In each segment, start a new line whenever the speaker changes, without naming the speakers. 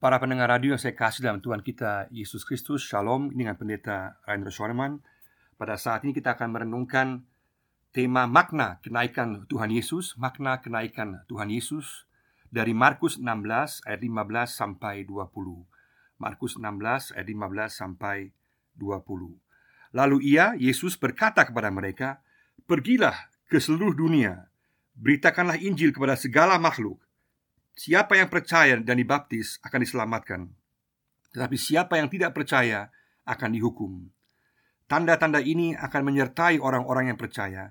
Para pendengar radio yang saya kasih dalam Tuhan kita Yesus Kristus, Shalom dengan pendeta Rainer Schoenemann. Pada saat ini kita akan merenungkan tema makna kenaikan Tuhan Yesus Makna kenaikan Tuhan Yesus Dari Markus 16 ayat 15 sampai 20 Markus 16 ayat 15 sampai 20 Lalu ia, Yesus berkata kepada mereka Pergilah ke seluruh dunia. Beritakanlah Injil kepada segala makhluk Siapa yang percaya dan dibaptis akan diselamatkan, tetapi siapa yang tidak percaya akan dihukum. Tanda-tanda ini akan menyertai orang-orang yang percaya.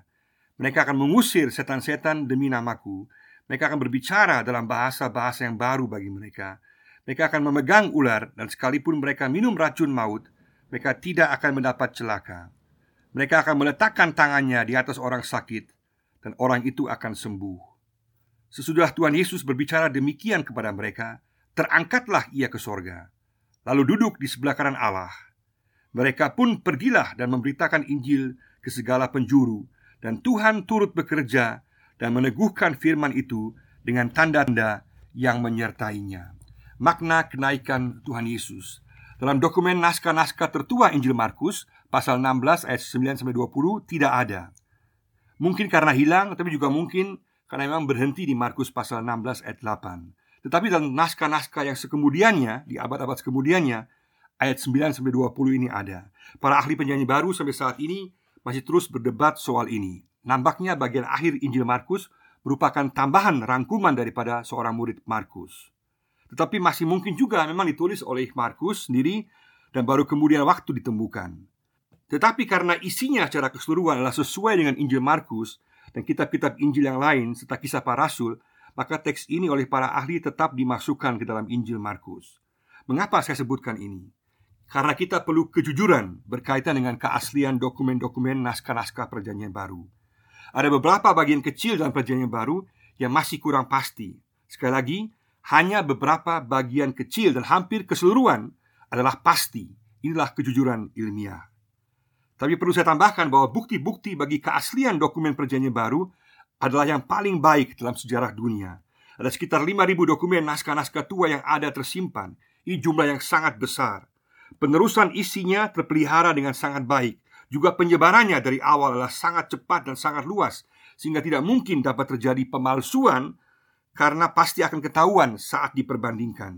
Mereka akan mengusir setan-setan demi namaku. Mereka akan berbicara dalam bahasa-bahasa yang baru bagi mereka. Mereka akan memegang ular, dan sekalipun mereka minum racun maut, mereka tidak akan mendapat celaka. Mereka akan meletakkan tangannya di atas orang sakit, dan orang itu akan sembuh. Sesudah Tuhan Yesus berbicara demikian kepada mereka, terangkatlah ia ke sorga, lalu duduk di sebelah kanan Allah. Mereka pun pergilah dan memberitakan Injil ke segala penjuru, dan Tuhan turut bekerja dan meneguhkan firman itu dengan tanda-tanda yang menyertainya. Makna kenaikan Tuhan Yesus dalam dokumen naskah-naskah tertua Injil Markus pasal 16 ayat 9 sampai 20 tidak ada. Mungkin karena hilang, tapi juga mungkin karena memang berhenti di Markus pasal 16 ayat 8. Tetapi dalam naskah-naskah yang sekemudiannya, di abad-abad kemudiannya, ayat 9 sampai 20 ini ada. Para ahli penyanyi baru sampai saat ini masih terus berdebat soal ini. Nampaknya bagian akhir Injil Markus merupakan tambahan rangkuman daripada seorang murid Markus. Tetapi masih mungkin juga memang ditulis oleh Markus sendiri dan baru kemudian waktu ditemukan. Tetapi karena isinya secara keseluruhan adalah sesuai dengan Injil Markus, dan kitab-kitab Injil yang lain serta kisah para rasul, maka teks ini oleh para ahli tetap dimasukkan ke dalam Injil Markus. Mengapa saya sebutkan ini? Karena kita perlu kejujuran berkaitan dengan keaslian dokumen-dokumen naskah-naskah Perjanjian Baru. Ada beberapa bagian kecil dalam Perjanjian Baru yang masih kurang pasti. Sekali lagi, hanya beberapa bagian kecil dan hampir keseluruhan adalah pasti. Inilah kejujuran ilmiah. Tapi perlu saya tambahkan bahwa bukti-bukti bagi keaslian dokumen perjanjian baru adalah yang paling baik dalam sejarah dunia. Ada sekitar 5.000 dokumen naskah-naskah tua yang ada tersimpan. Ini jumlah yang sangat besar. Penerusan isinya terpelihara dengan sangat baik. Juga penyebarannya dari awal adalah sangat cepat dan sangat luas sehingga tidak mungkin dapat terjadi pemalsuan karena pasti akan ketahuan saat diperbandingkan.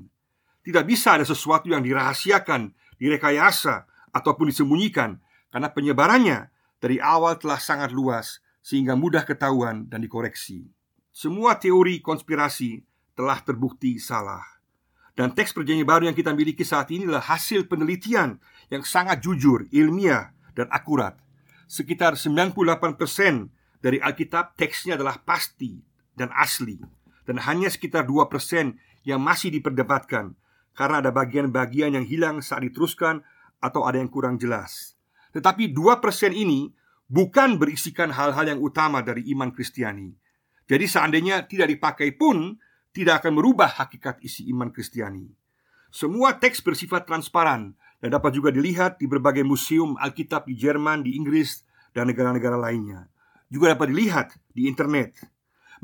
Tidak bisa ada sesuatu yang dirahasiakan, direkayasa, ataupun disembunyikan karena penyebarannya dari awal telah sangat luas sehingga mudah ketahuan dan dikoreksi. Semua teori konspirasi telah terbukti salah. Dan teks perjanjian baru yang kita miliki saat ini adalah hasil penelitian yang sangat jujur, ilmiah, dan akurat. Sekitar 98% dari Alkitab teksnya adalah pasti dan asli. Dan hanya sekitar 2% yang masih diperdebatkan karena ada bagian-bagian yang hilang saat diteruskan atau ada yang kurang jelas. Tetapi dua persen ini bukan berisikan hal-hal yang utama dari iman Kristiani. Jadi seandainya tidak dipakai pun tidak akan merubah hakikat isi iman Kristiani. Semua teks bersifat transparan dan dapat juga dilihat di berbagai museum Alkitab di Jerman, di Inggris, dan negara-negara lainnya. Juga dapat dilihat di internet.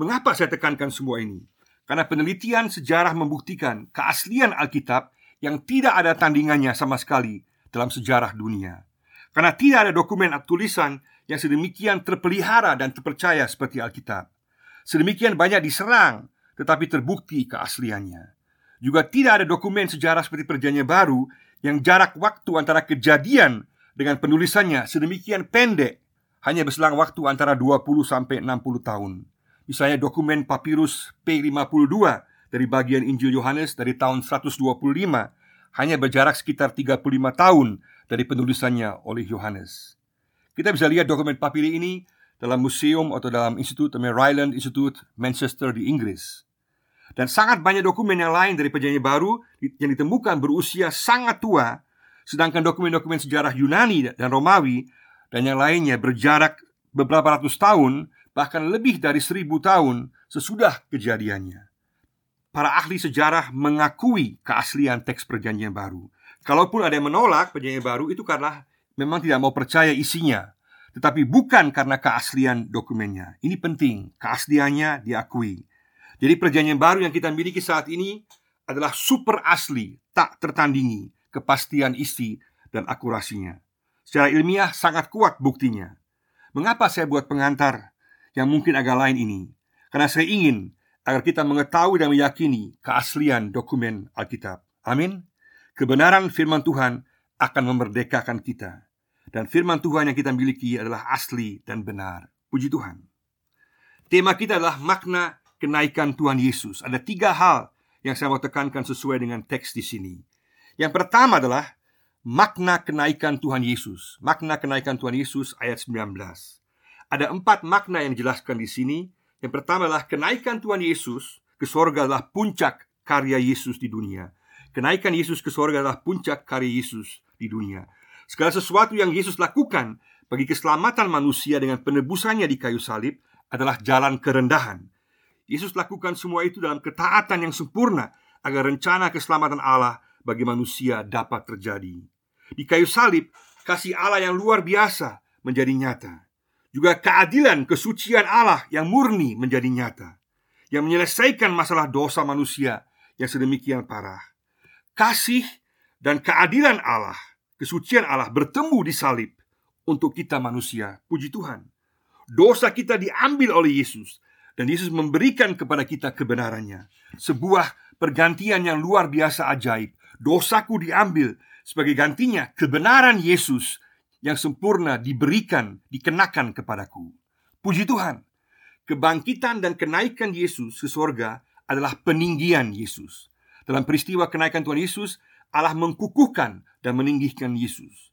Mengapa saya tekankan semua ini? Karena penelitian sejarah membuktikan keaslian Alkitab yang tidak ada tandingannya sama sekali dalam sejarah dunia. Karena tidak ada dokumen atau tulisan yang sedemikian terpelihara dan terpercaya seperti Alkitab. Sedemikian banyak diserang, tetapi terbukti keasliannya. Juga tidak ada dokumen sejarah seperti Perjanjian Baru yang jarak waktu antara kejadian dengan penulisannya sedemikian pendek, hanya berselang waktu antara 20 sampai 60 tahun. Misalnya dokumen papirus P52 dari bagian Injil Yohanes dari tahun 125 hanya berjarak sekitar 35 tahun dari penulisannya oleh Yohanes. Kita bisa lihat dokumen papiri ini dalam museum atau dalam institut namanya Ryland Institute Manchester di Inggris. Dan sangat banyak dokumen yang lain dari perjanjian baru yang ditemukan berusia sangat tua, sedangkan dokumen-dokumen sejarah Yunani dan Romawi dan yang lainnya berjarak beberapa ratus tahun, bahkan lebih dari seribu tahun sesudah kejadiannya. Para ahli sejarah mengakui keaslian teks perjanjian baru Kalaupun ada yang menolak perjanjian baru itu karena memang tidak mau percaya isinya, tetapi bukan karena keaslian dokumennya. Ini penting, keasliannya diakui. Jadi perjanjian baru yang kita miliki saat ini adalah super asli, tak tertandingi, kepastian isi dan akurasinya. Secara ilmiah sangat kuat buktinya. Mengapa saya buat pengantar yang mungkin agak lain ini? Karena saya ingin agar kita mengetahui dan meyakini keaslian dokumen Alkitab. Amin. Kebenaran firman Tuhan akan memerdekakan kita. Dan firman Tuhan yang kita miliki adalah asli dan benar. Puji Tuhan. Tema kita adalah makna kenaikan Tuhan Yesus. Ada tiga hal yang saya mau tekankan sesuai dengan teks di sini. Yang pertama adalah makna kenaikan Tuhan Yesus. Makna kenaikan Tuhan Yesus ayat 19. Ada empat makna yang dijelaskan di sini. Yang pertama adalah kenaikan Tuhan Yesus ke sorga adalah puncak karya Yesus di dunia. Kenaikan Yesus ke sorga adalah puncak karya Yesus di dunia. Segala sesuatu yang Yesus lakukan bagi keselamatan manusia dengan penebusannya di kayu salib adalah jalan kerendahan. Yesus lakukan semua itu dalam ketaatan yang sempurna agar rencana keselamatan Allah bagi manusia dapat terjadi. Di kayu salib, kasih Allah yang luar biasa menjadi nyata. Juga keadilan kesucian Allah yang murni menjadi nyata. Yang menyelesaikan masalah dosa manusia yang sedemikian parah. Kasih dan keadilan Allah, kesucian Allah bertemu di salib untuk kita manusia. Puji Tuhan dosa kita diambil oleh Yesus dan Yesus memberikan kepada kita kebenarannya. Sebuah pergantian yang luar biasa ajaib. Dosaku diambil sebagai gantinya kebenaran Yesus yang sempurna diberikan, dikenakan kepadaku. Puji Tuhan. Kebangkitan dan kenaikan Yesus ke sorga adalah peninggian Yesus. Dalam peristiwa kenaikan Tuhan Yesus, Allah mengkukuhkan dan meninggikan Yesus.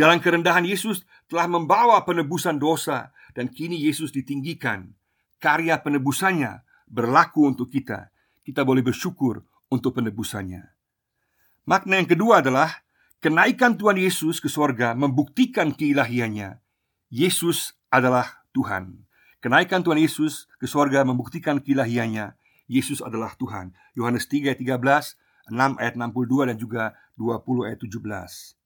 Jalan kerendahan Yesus telah membawa penebusan dosa dan kini Yesus ditinggikan. Karya penebusannya berlaku untuk kita. Kita boleh bersyukur untuk penebusannya. Makna yang kedua adalah kenaikan Tuhan Yesus ke sorga membuktikan keilahiannya. Yesus adalah Tuhan. Kenaikan Tuhan Yesus ke sorga membuktikan keilahiannya. Yesus adalah Tuhan. Yohanes 3 ayat 13, 6 ayat 62 dan juga 20 ayat 17.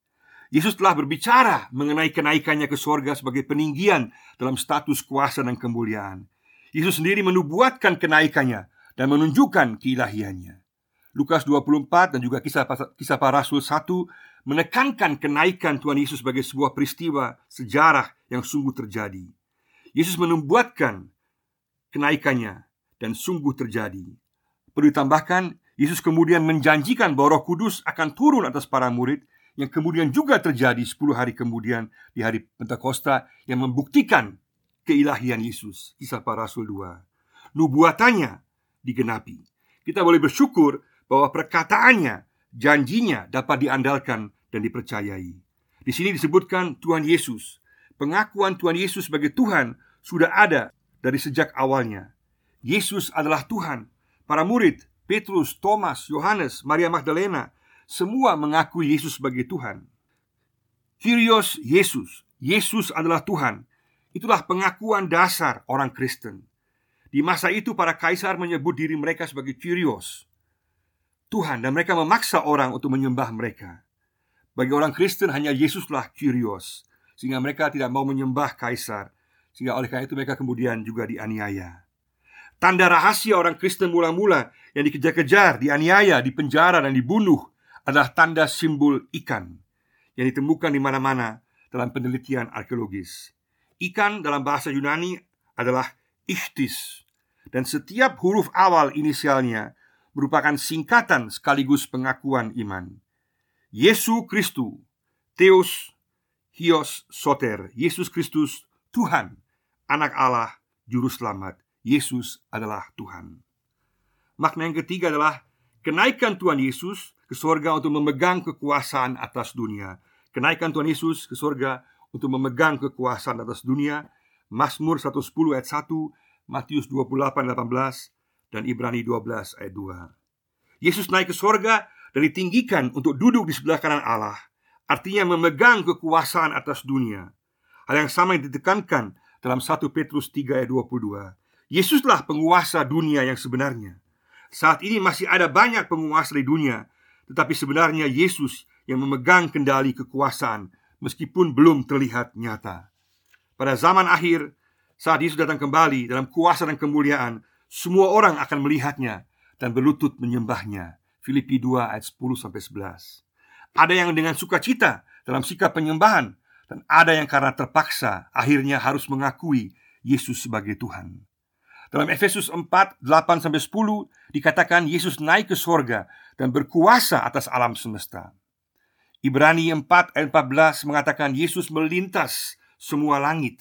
Yesus telah berbicara mengenai kenaikannya ke sorga sebagai peninggian dalam status kuasa dan kemuliaan. Yesus sendiri menubuatkan kenaikannya dan menunjukkan keilahiannya. Lukas 24 dan juga kisah, kisah para rasul 1 menekankan kenaikan Tuhan Yesus sebagai sebuah peristiwa sejarah yang sungguh terjadi. Yesus menubuatkan kenaikannya dan sungguh terjadi. Perlu ditambahkan, Yesus kemudian menjanjikan bahwa Roh Kudus akan turun atas para murid yang kemudian juga terjadi 10 hari kemudian di hari Pentakosta yang membuktikan keilahian Yesus. Kisah para Rasul 2. Nubuatannya digenapi. Kita boleh bersyukur bahwa perkataannya, janjinya dapat diandalkan dan dipercayai. Di sini disebutkan Tuhan Yesus. Pengakuan Tuhan Yesus sebagai Tuhan sudah ada dari sejak awalnya. Yesus adalah Tuhan. Para murid, Petrus, Thomas, Yohanes, Maria Magdalena, semua mengakui Yesus sebagai Tuhan. Kyrios Yesus, Yesus adalah Tuhan. Itulah pengakuan dasar orang Kristen. Di masa itu para kaisar menyebut diri mereka sebagai Kyrios, Tuhan dan mereka memaksa orang untuk menyembah mereka. Bagi orang Kristen hanya Yesuslah Kyrios, sehingga mereka tidak mau menyembah kaisar, sehingga oleh karena itu mereka kemudian juga dianiaya. Tanda rahasia orang Kristen mula-mula yang dikejar-kejar, dianiaya, dipenjara dan dibunuh adalah tanda simbol ikan yang ditemukan di mana-mana dalam penelitian arkeologis. Ikan dalam bahasa Yunani adalah ichthys dan setiap huruf awal inisialnya merupakan singkatan sekaligus pengakuan iman. Yesus Kristus, Theos, Hios, Soter, Yesus Kristus, Tuhan, Anak Allah, Juru Selamat. Yesus adalah Tuhan. Makna yang ketiga adalah kenaikan Tuhan Yesus ke surga untuk memegang kekuasaan atas dunia. Kenaikan Tuhan Yesus ke surga untuk memegang kekuasaan atas dunia. Mazmur 110 ayat 1, Matius 28 18 dan Ibrani 12 ayat 2. Yesus naik ke surga dan ditinggikan untuk duduk di sebelah kanan Allah. Artinya memegang kekuasaan atas dunia. Hal yang sama yang ditekankan dalam 1 Petrus 3 ayat 22. Yesuslah penguasa dunia yang sebenarnya. Saat ini masih ada banyak penguasa di dunia tetapi sebenarnya Yesus yang memegang kendali kekuasaan meskipun belum terlihat nyata. Pada zaman akhir, saat Yesus datang kembali dalam kuasa dan kemuliaan, semua orang akan melihatnya dan berlutut menyembahnya. Filipi 2 ayat 10 sampai 11. Ada yang dengan sukacita dalam sikap penyembahan dan ada yang karena terpaksa akhirnya harus mengakui Yesus sebagai Tuhan. Dalam Efesus 4, 8 sampai 10 dikatakan Yesus naik ke sorga dan berkuasa atas alam semesta. Ibrani 4 ayat 14 mengatakan Yesus melintas semua langit.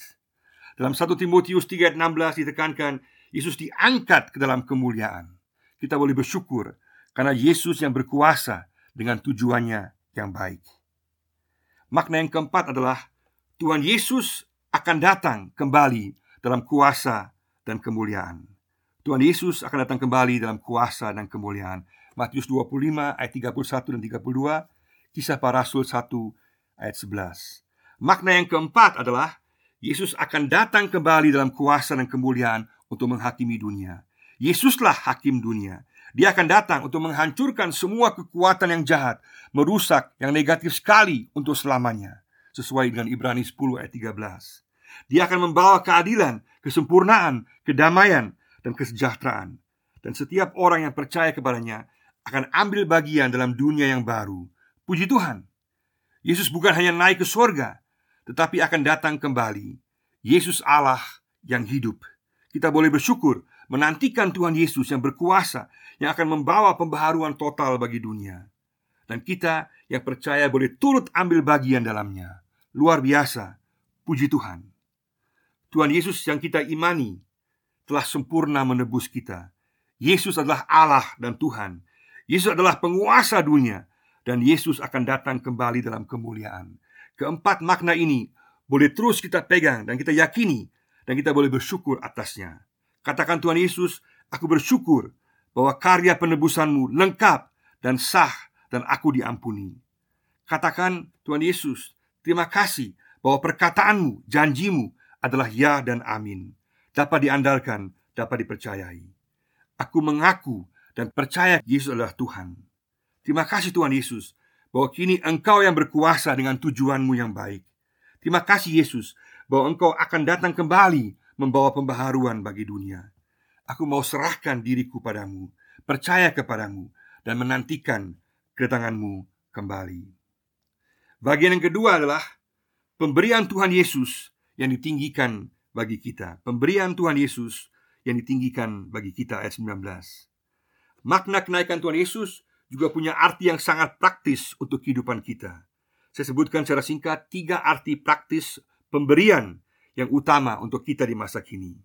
Dalam 1 Timotius 3 ayat 16 ditekankan Yesus diangkat ke dalam kemuliaan. Kita boleh bersyukur karena Yesus yang berkuasa dengan tujuannya yang baik. Makna yang keempat adalah Tuhan Yesus akan datang kembali dalam kuasa dan kemuliaan. Tuhan Yesus akan datang kembali dalam kuasa dan kemuliaan. Matius 25 ayat 31 dan 32, Kisah Para Rasul 1 ayat 11. Makna yang keempat adalah Yesus akan datang kembali dalam kuasa dan kemuliaan untuk menghakimi dunia. Yesuslah hakim dunia. Dia akan datang untuk menghancurkan semua kekuatan yang jahat, merusak yang negatif sekali untuk selamanya. Sesuai dengan Ibrani 10 ayat 13. Dia akan membawa keadilan, kesempurnaan, kedamaian, dan kesejahteraan. Dan setiap orang yang percaya kepadanya akan ambil bagian dalam dunia yang baru. Puji Tuhan. Yesus bukan hanya naik ke surga, tetapi akan datang kembali. Yesus Allah yang hidup. Kita boleh bersyukur menantikan Tuhan Yesus yang berkuasa yang akan membawa pembaharuan total bagi dunia. Dan kita yang percaya boleh turut ambil bagian dalamnya. Luar biasa. Puji Tuhan. Tuhan Yesus yang kita imani telah sempurna menebus kita. Yesus adalah Allah dan Tuhan. Yesus adalah penguasa dunia dan Yesus akan datang kembali dalam kemuliaan. Keempat makna ini boleh terus kita pegang dan kita yakini dan kita boleh bersyukur atasnya. Katakan Tuhan Yesus, aku bersyukur bahwa karya penebusanmu lengkap dan sah dan aku diampuni. Katakan Tuhan Yesus, terima kasih bahwa perkataanmu, janjimu adalah ya dan amin. Dapat diandalkan, dapat dipercayai. Aku mengaku dan percaya Yesus adalah Tuhan. Terima kasih Tuhan Yesus bahwa kini Engkau yang berkuasa dengan tujuanmu yang baik. Terima kasih Yesus bahwa Engkau akan datang kembali membawa pembaharuan bagi dunia. Aku mau serahkan diriku padamu, percaya kepadamu, dan menantikan kedatanganmu kembali. Bagian yang kedua adalah pemberian Tuhan Yesus yang ditinggikan bagi kita. Pemberian Tuhan Yesus yang ditinggikan bagi kita ayat 19. Makna kenaikan Tuhan Yesus juga punya arti yang sangat praktis untuk kehidupan kita. Saya sebutkan secara singkat tiga arti praktis pemberian yang utama untuk kita di masa kini.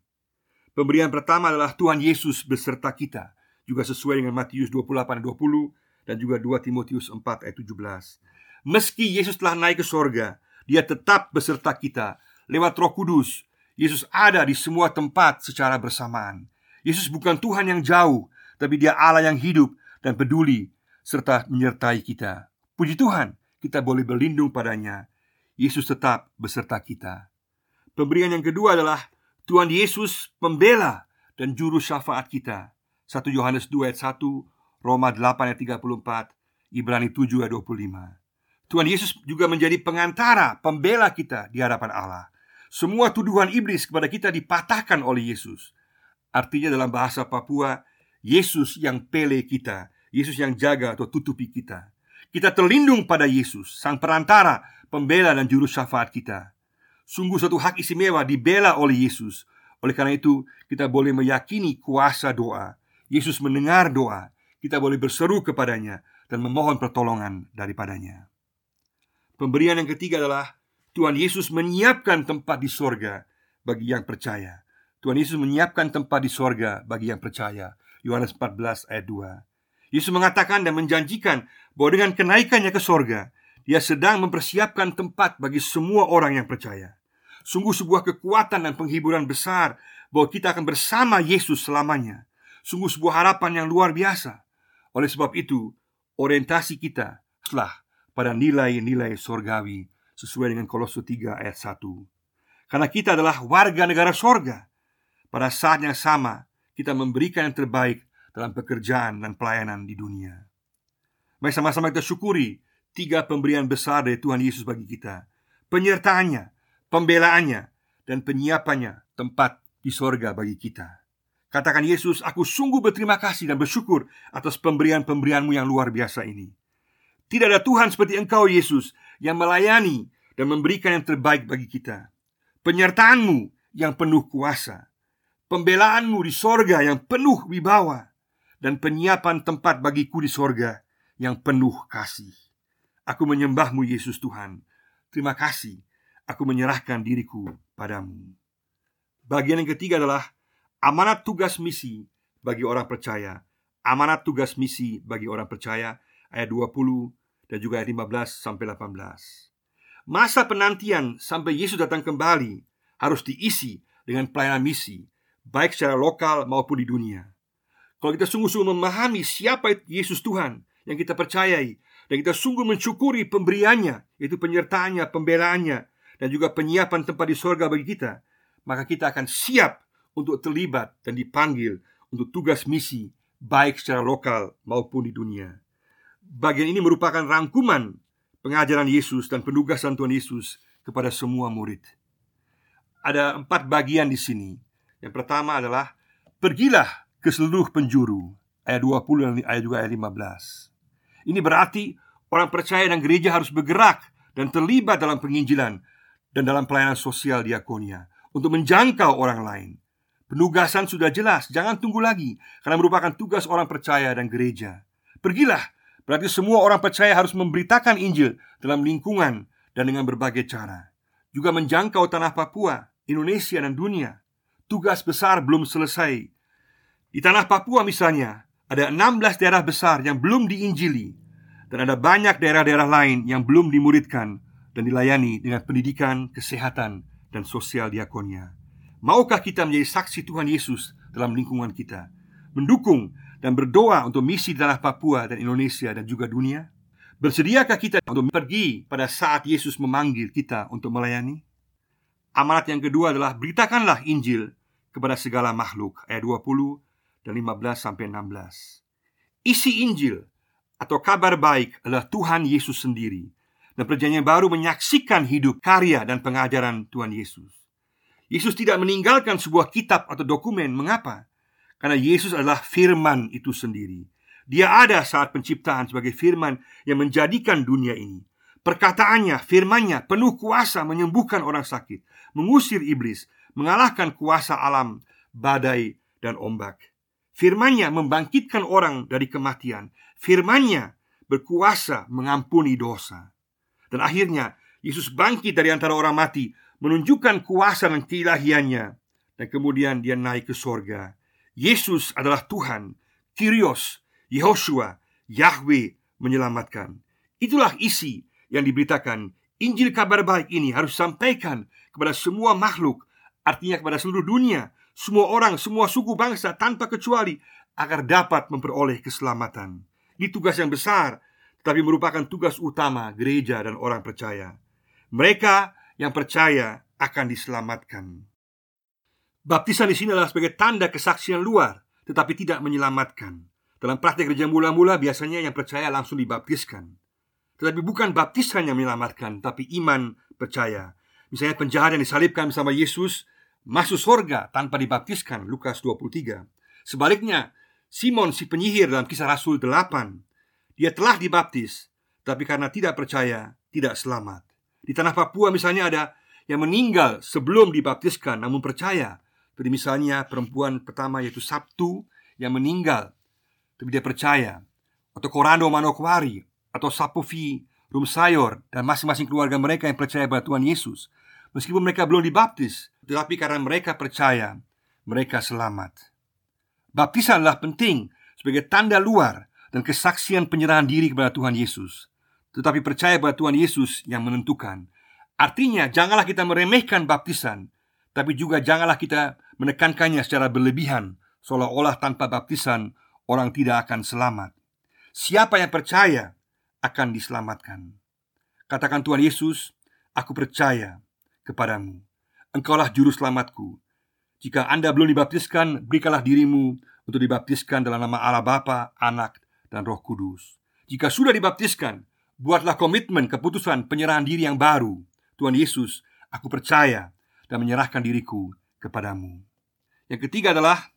Pemberian pertama adalah Tuhan Yesus beserta kita, juga sesuai dengan Matius 28 20 dan juga 2 Timotius 4 ayat 17. Meski Yesus telah naik ke sorga, dia tetap beserta kita lewat Roh Kudus, Yesus ada di semua tempat secara bersamaan. Yesus bukan Tuhan yang jauh, tapi Dia Allah yang hidup dan peduli serta menyertai kita. Puji Tuhan, kita boleh berlindung padanya. Yesus tetap beserta kita. Pemberian yang kedua adalah Tuhan Yesus pembela dan juru syafaat kita. 1 Yohanes 2 ayat 1, Roma 8 ayat 34, Ibrani 7 ayat 25. Tuhan Yesus juga menjadi pengantara, pembela kita di hadapan Allah. Semua tuduhan iblis kepada kita dipatahkan oleh Yesus. Artinya dalam bahasa Papua, Yesus yang pele kita, Yesus yang jaga atau tutupi kita. Kita terlindung pada Yesus, sang perantara, pembela dan juru syafaat kita. Sungguh satu hak istimewa dibela oleh Yesus. Oleh karena itu, kita boleh meyakini kuasa doa. Yesus mendengar doa. Kita boleh berseru kepadanya dan memohon pertolongan daripadanya. Pemberian yang ketiga adalah Tuhan Yesus menyiapkan tempat di sorga bagi yang percaya. Tuhan Yesus menyiapkan tempat di sorga bagi yang percaya. Yohanes 14 ayat 2. Yesus mengatakan dan menjanjikan bahwa dengan kenaikannya ke sorga, dia sedang mempersiapkan tempat bagi semua orang yang percaya. Sungguh sebuah kekuatan dan penghiburan besar bahwa kita akan bersama Yesus selamanya. Sungguh sebuah harapan yang luar biasa. Oleh sebab itu, orientasi kita telah pada nilai-nilai sorgawi sesuai dengan Kolose 3 ayat 1. Karena kita adalah warga negara sorga. Pada saat yang sama, kita memberikan yang terbaik dalam pekerjaan dan pelayanan di dunia. Mari sama-sama kita syukuri tiga pemberian besar dari Tuhan Yesus bagi kita. Penyertaannya, pembelaannya, dan penyiapannya tempat di sorga bagi kita. Katakan Yesus, aku sungguh berterima kasih dan bersyukur atas pemberian-pemberianmu yang luar biasa ini. Tidak ada Tuhan seperti Engkau, Yesus, yang melayani dan memberikan yang terbaik bagi kita. Penyertaanmu yang penuh kuasa, pembelaanmu di sorga yang penuh wibawa, dan penyiapan tempat bagiku di sorga yang penuh kasih. Aku menyembahmu, Yesus Tuhan. Terima kasih. Aku menyerahkan diriku padamu. Bagian yang ketiga adalah Amanat tugas misi bagi orang percaya Amanat tugas misi bagi orang percaya Ayat 20 dan juga ayat 15 sampai 18 Masa penantian sampai Yesus datang kembali Harus diisi dengan pelayanan misi Baik secara lokal maupun di dunia Kalau kita sungguh-sungguh memahami siapa Yesus Tuhan Yang kita percayai Dan kita sungguh mensyukuri pemberiannya Yaitu penyertaannya, pembelaannya Dan juga penyiapan tempat di sorga bagi kita Maka kita akan siap untuk terlibat dan dipanggil untuk tugas misi baik secara lokal maupun di dunia. Bagian ini merupakan rangkuman pengajaran Yesus dan penugasan Tuhan Yesus kepada semua murid. Ada empat bagian di sini. Yang pertama adalah pergilah ke seluruh penjuru ayat 20 dan ayat juga ayat 15. Ini berarti orang percaya dan gereja harus bergerak dan terlibat dalam penginjilan dan dalam pelayanan sosial diakonia untuk menjangkau orang lain. Penugasan sudah jelas, jangan tunggu lagi Karena merupakan tugas orang percaya dan gereja Pergilah, berarti semua orang percaya harus memberitakan Injil Dalam lingkungan dan dengan berbagai cara. Juga menjangkau tanah Papua, Indonesia dan dunia. Tugas besar belum selesai. Di tanah Papua misalnya Ada 16 daerah besar yang belum diinjili. Dan ada banyak daerah-daerah lain yang belum dimuridkan Dan dilayani dengan pendidikan, kesehatan, dan sosial diakonia Maukah kita menjadi saksi Tuhan Yesus dalam lingkungan kita? Mendukung dan berdoa untuk misi di tanah Papua dan Indonesia dan juga dunia? Bersediakah kita untuk pergi pada saat Yesus memanggil kita untuk melayani? Amanat yang kedua adalah beritakanlah Injil kepada segala makhluk ayat 20 dan 15 sampai 16. Isi Injil atau kabar baik adalah Tuhan Yesus sendiri dan perjanjian baru menyaksikan hidup karya dan pengajaran Tuhan Yesus. Yesus tidak meninggalkan sebuah kitab atau dokumen. Mengapa? Karena Yesus adalah firman itu sendiri. Dia ada saat penciptaan sebagai firman yang menjadikan dunia ini. Perkataannya, firmannya penuh kuasa menyembuhkan orang sakit, mengusir iblis, mengalahkan kuasa alam, badai, dan ombak. Firmannya membangkitkan orang dari kematian. Firmannya berkuasa mengampuni dosa. Dan akhirnya Yesus bangkit dari antara orang mati menunjukkan kuasa dan keilahiannya dan kemudian dia naik ke sorga. Yesus adalah Tuhan, Kyrios, Yehoshua, Yahweh menyelamatkan. Itulah isi yang diberitakan. Injil kabar baik ini harus sampaikan kepada semua makhluk, artinya kepada seluruh dunia, semua orang, semua suku bangsa tanpa kecuali agar dapat memperoleh keselamatan. Ini tugas yang besar, tetapi merupakan tugas utama gereja dan orang percaya. Mereka yang percaya akan diselamatkan. Baptisan di sini adalah sebagai tanda kesaksian luar, tetapi tidak menyelamatkan. Dalam praktek gereja mula-mula biasanya yang percaya langsung dibaptiskan. Tetapi bukan baptisan yang menyelamatkan, tapi iman percaya. Misalnya penjahat yang disalibkan bersama Yesus masuk surga tanpa dibaptiskan, Lukas 23. Sebaliknya, Simon si penyihir dalam kisah Rasul 8, dia telah dibaptis, tapi karena tidak percaya, tidak selamat. Di tanah Papua misalnya ada yang meninggal sebelum dibaptiskan namun percaya. Jadi misalnya perempuan pertama yaitu Sabtu yang meninggal tapi dia percaya. Atau Korando Manokwari atau Sapufi Rumsayor dan masing-masing keluarga mereka yang percaya pada Tuhan Yesus. Meskipun mereka belum dibaptis, tetapi karena mereka percaya, mereka selamat. Baptisan adalah penting sebagai tanda luar dan kesaksian penyerahan diri kepada Tuhan Yesus tetapi percaya bahwa Tuhan Yesus yang menentukan. Artinya, janganlah kita meremehkan baptisan, tapi juga janganlah kita menekankannya secara berlebihan, seolah-olah tanpa baptisan orang tidak akan selamat. Siapa yang percaya akan diselamatkan. Katakan Tuhan Yesus, aku percaya kepadamu. Engkaulah juru selamatku. Jika Anda belum dibaptiskan, berikanlah dirimu untuk dibaptiskan dalam nama Allah Bapa, Anak, dan Roh Kudus. Jika sudah dibaptiskan, Buatlah komitmen keputusan penyerahan diri yang baru Tuhan Yesus, aku percaya dan menyerahkan diriku kepadamu Yang ketiga adalah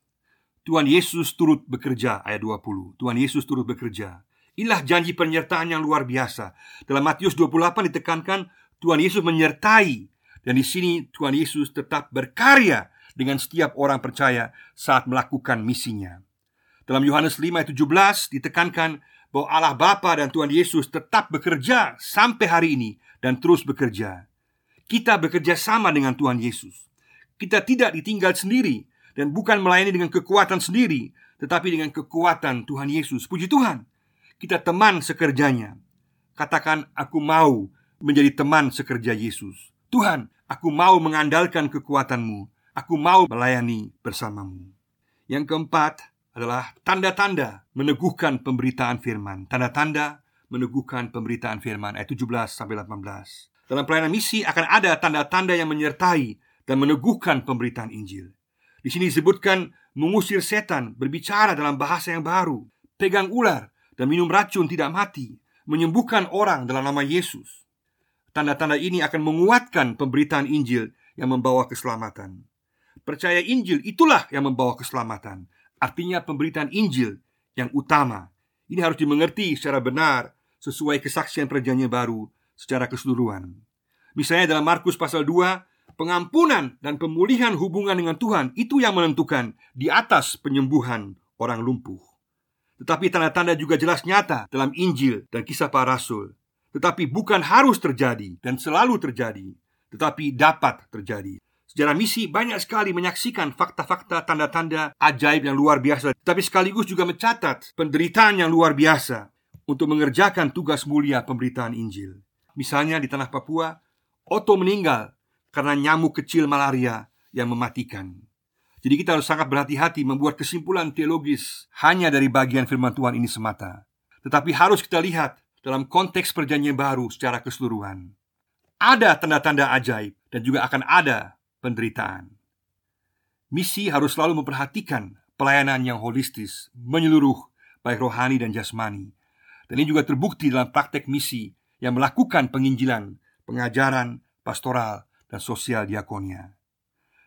Tuhan Yesus turut bekerja ayat 20. Tuhan Yesus turut bekerja. Inilah janji penyertaan yang luar biasa. Dalam Matius 28 ditekankan Tuhan Yesus menyertai dan di sini Tuhan Yesus tetap berkarya dengan setiap orang percaya saat melakukan misinya. Dalam Yohanes 5 ayat 17 ditekankan bahwa Allah Bapa dan Tuhan Yesus tetap bekerja sampai hari ini dan terus bekerja. Kita bekerja sama dengan Tuhan Yesus. Kita tidak ditinggal sendiri dan bukan melayani dengan kekuatan sendiri, tetapi dengan kekuatan Tuhan Yesus. Puji Tuhan, kita teman sekerjanya. Katakan, "Aku mau menjadi teman sekerja Yesus." Tuhan, aku mau mengandalkan kekuatanmu. Aku mau melayani bersamamu. Yang keempat, adalah tanda-tanda meneguhkan pemberitaan firman. Tanda-tanda meneguhkan pemberitaan firman ayat 17 sampai 18. Dalam pelayanan misi akan ada tanda-tanda yang menyertai dan meneguhkan pemberitaan Injil. Di sini disebutkan mengusir setan, berbicara dalam bahasa yang baru, pegang ular dan minum racun tidak mati, menyembuhkan orang dalam nama Yesus. Tanda-tanda ini akan menguatkan pemberitaan Injil yang membawa keselamatan. Percaya Injil itulah yang membawa keselamatan. Artinya pemberitaan Injil yang utama Ini harus dimengerti secara benar Sesuai kesaksian perjanjian baru secara keseluruhan. Misalnya dalam Markus pasal 2 Pengampunan dan pemulihan hubungan dengan Tuhan Itu yang menentukan di atas penyembuhan orang lumpuh. Tetapi tanda-tanda juga jelas nyata dalam Injil dan kisah para rasul. Tetapi bukan harus terjadi dan selalu terjadi Tetapi dapat terjadi. Sejarah misi banyak sekali menyaksikan fakta-fakta tanda-tanda ajaib yang luar biasa Tapi sekaligus juga mencatat penderitaan yang luar biasa Untuk mengerjakan tugas mulia pemberitaan Injil Misalnya di tanah Papua Otto meninggal karena nyamuk kecil malaria yang mematikan Jadi kita harus sangat berhati-hati membuat kesimpulan teologis Hanya dari bagian firman Tuhan ini semata Tetapi harus kita lihat dalam konteks perjanjian baru secara keseluruhan Ada tanda-tanda ajaib dan juga akan ada penderitaan. Misi harus selalu memperhatikan pelayanan yang holistis, menyeluruh, baik rohani dan jasmani. Dan ini juga terbukti dalam praktek misi yang melakukan penginjilan, pengajaran, pastoral, dan sosial diakonia.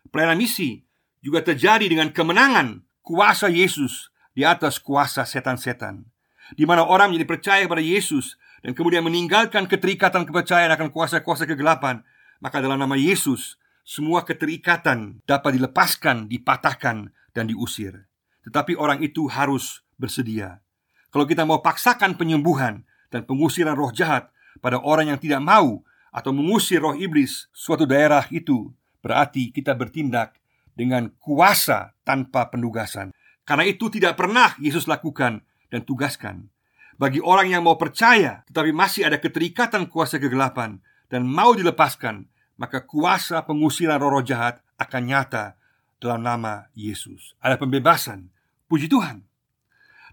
Pelayanan misi juga terjadi dengan kemenangan kuasa Yesus di atas kuasa setan-setan, di mana orang menjadi percaya pada Yesus dan kemudian meninggalkan keterikatan kepercayaan akan kuasa-kuasa kegelapan, maka dalam nama Yesus semua keterikatan dapat dilepaskan, dipatahkan, dan diusir. Tetapi orang itu harus bersedia. Kalau kita mau paksakan penyembuhan dan pengusiran roh jahat pada orang yang tidak mau atau mengusir roh iblis suatu daerah itu, berarti kita bertindak dengan kuasa tanpa penugasan. Karena itu tidak pernah Yesus lakukan dan tugaskan. Bagi orang yang mau percaya tetapi masih ada keterikatan kuasa kegelapan dan mau dilepaskan, maka kuasa pengusiran roh-roh jahat akan nyata dalam nama Yesus. Ada pembebasan. Puji Tuhan.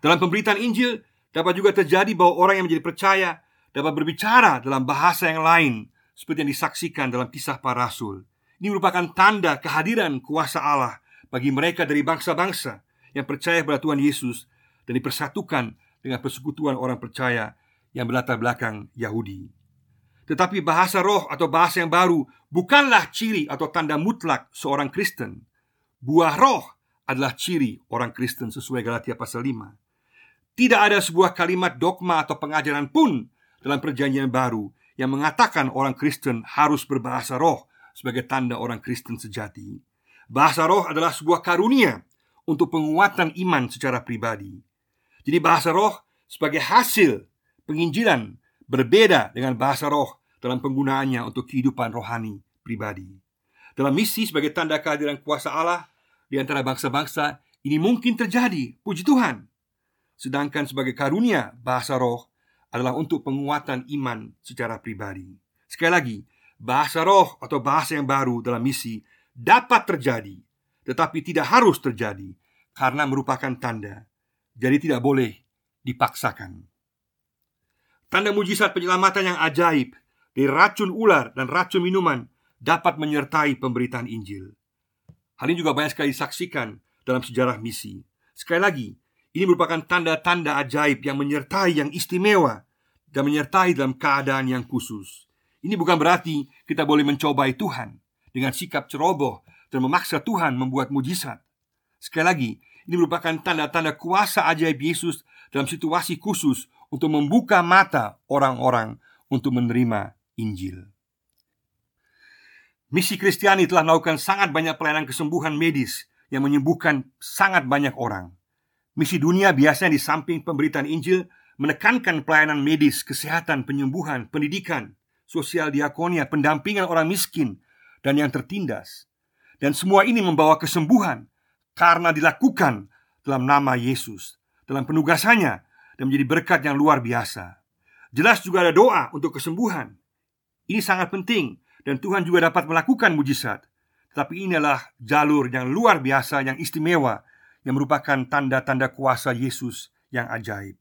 Dalam pemberitaan Injil dapat juga terjadi bahwa orang yang menjadi percaya dapat berbicara dalam bahasa yang lain seperti yang disaksikan dalam kisah para rasul. Ini merupakan tanda kehadiran kuasa Allah bagi mereka dari bangsa-bangsa yang percaya pada Tuhan Yesus dan dipersatukan dengan persekutuan orang percaya yang berlatar belakang Yahudi. Tetapi bahasa roh atau bahasa yang baru bukanlah ciri atau tanda mutlak seorang Kristen. Buah roh adalah ciri orang Kristen sesuai Galatia pasal 5. Tidak ada sebuah kalimat dogma atau pengajaran pun dalam perjanjian baru yang mengatakan orang Kristen harus berbahasa roh sebagai tanda orang Kristen sejati. Bahasa roh adalah sebuah karunia untuk penguatan iman secara pribadi. Jadi bahasa roh sebagai hasil penginjilan berbeda dengan bahasa roh dalam penggunaannya untuk kehidupan rohani pribadi. Dalam misi sebagai tanda kehadiran kuasa Allah di antara bangsa-bangsa, ini mungkin terjadi, puji Tuhan. Sedangkan sebagai karunia bahasa roh adalah untuk penguatan iman secara pribadi. Sekali lagi, bahasa roh atau bahasa yang baru dalam misi dapat terjadi, tetapi tidak harus terjadi karena merupakan tanda. Jadi tidak boleh dipaksakan. Tanda mujizat penyelamatan yang ajaib dari racun ular dan racun minuman dapat menyertai pemberitaan Injil. Hal ini juga banyak sekali disaksikan dalam sejarah misi. Sekali lagi, ini merupakan tanda-tanda ajaib yang menyertai yang istimewa dan menyertai dalam keadaan yang khusus. Ini bukan berarti kita boleh mencobai Tuhan dengan sikap ceroboh dan memaksa Tuhan membuat mujizat. Sekali lagi, Ini merupakan tanda-tanda kuasa ajaib Yesus dalam situasi khusus untuk membuka mata orang-orang untuk menerima Injil. Misi Kristiani telah melakukan sangat banyak pelayanan kesembuhan medis yang menyembuhkan sangat banyak orang. Misi dunia biasanya di samping pemberitaan Injil menekankan pelayanan medis, kesehatan, penyembuhan, pendidikan, sosial diakonia, pendampingan orang miskin, dan yang tertindas. Dan semua ini membawa kesembuhan karena dilakukan dalam nama Yesus, dalam penugasannya, dan menjadi berkat yang luar biasa. Jelas juga ada doa untuk kesembuhan. Ini sangat penting dan Tuhan juga dapat melakukan mujizat. Tetapi inilah jalur yang luar biasa yang istimewa yang merupakan tanda-tanda kuasa Yesus yang ajaib.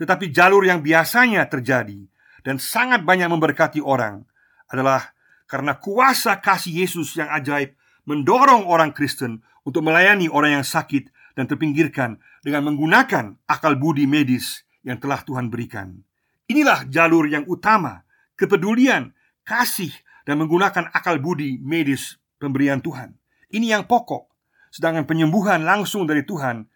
Tetapi jalur yang biasanya terjadi dan sangat banyak memberkati orang adalah karena kuasa kasih Yesus yang ajaib mendorong orang Kristen untuk melayani orang yang sakit dan terpinggirkan dengan menggunakan akal budi medis yang telah Tuhan berikan. Inilah jalur yang utama, kepedulian, kasih, dan menggunakan akal budi medis pemberian Tuhan. Ini yang pokok, sedangkan penyembuhan langsung dari Tuhan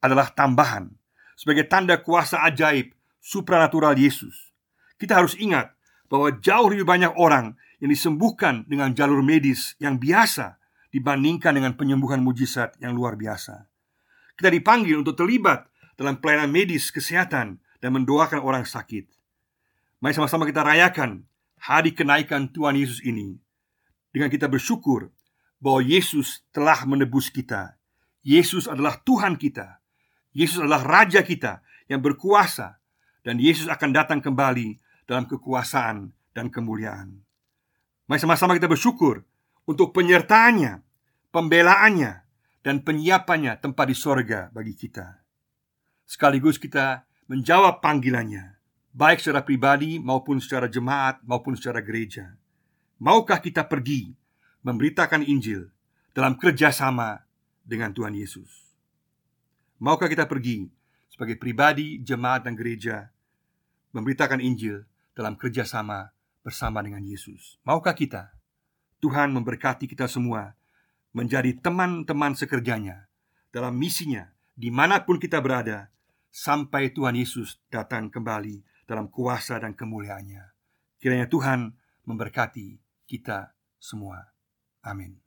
adalah tambahan sebagai tanda kuasa ajaib supranatural Yesus. Kita harus ingat bahwa jauh lebih banyak orang yang disembuhkan dengan jalur medis yang biasa dibandingkan dengan penyembuhan mujizat yang luar biasa. Kita dipanggil untuk terlibat dalam pelayanan medis kesehatan dan mendoakan orang sakit. Mari sama-sama kita rayakan hari kenaikan Tuhan Yesus ini dengan kita bersyukur bahwa Yesus telah menebus kita. Yesus adalah Tuhan kita. Yesus adalah Raja kita yang berkuasa dan Yesus akan datang kembali dalam kekuasaan dan kemuliaan. Mari sama-sama kita bersyukur untuk penyertaannya, pembelaannya, dan penyiapannya tempat di sorga bagi kita. Sekaligus kita menjawab panggilannya, baik secara pribadi maupun secara jemaat maupun secara gereja. Maukah kita pergi memberitakan Injil dalam kerjasama dengan Tuhan Yesus? Maukah kita pergi sebagai pribadi, jemaat, dan gereja memberitakan Injil dalam kerjasama bersama dengan Yesus. Maukah kita, Tuhan memberkati kita semua menjadi teman-teman sekerjanya dalam misinya di mana pun kita berada sampai Tuhan Yesus datang kembali dalam kuasa dan kemuliaannya. Kiranya Tuhan memberkati kita semua. Amin.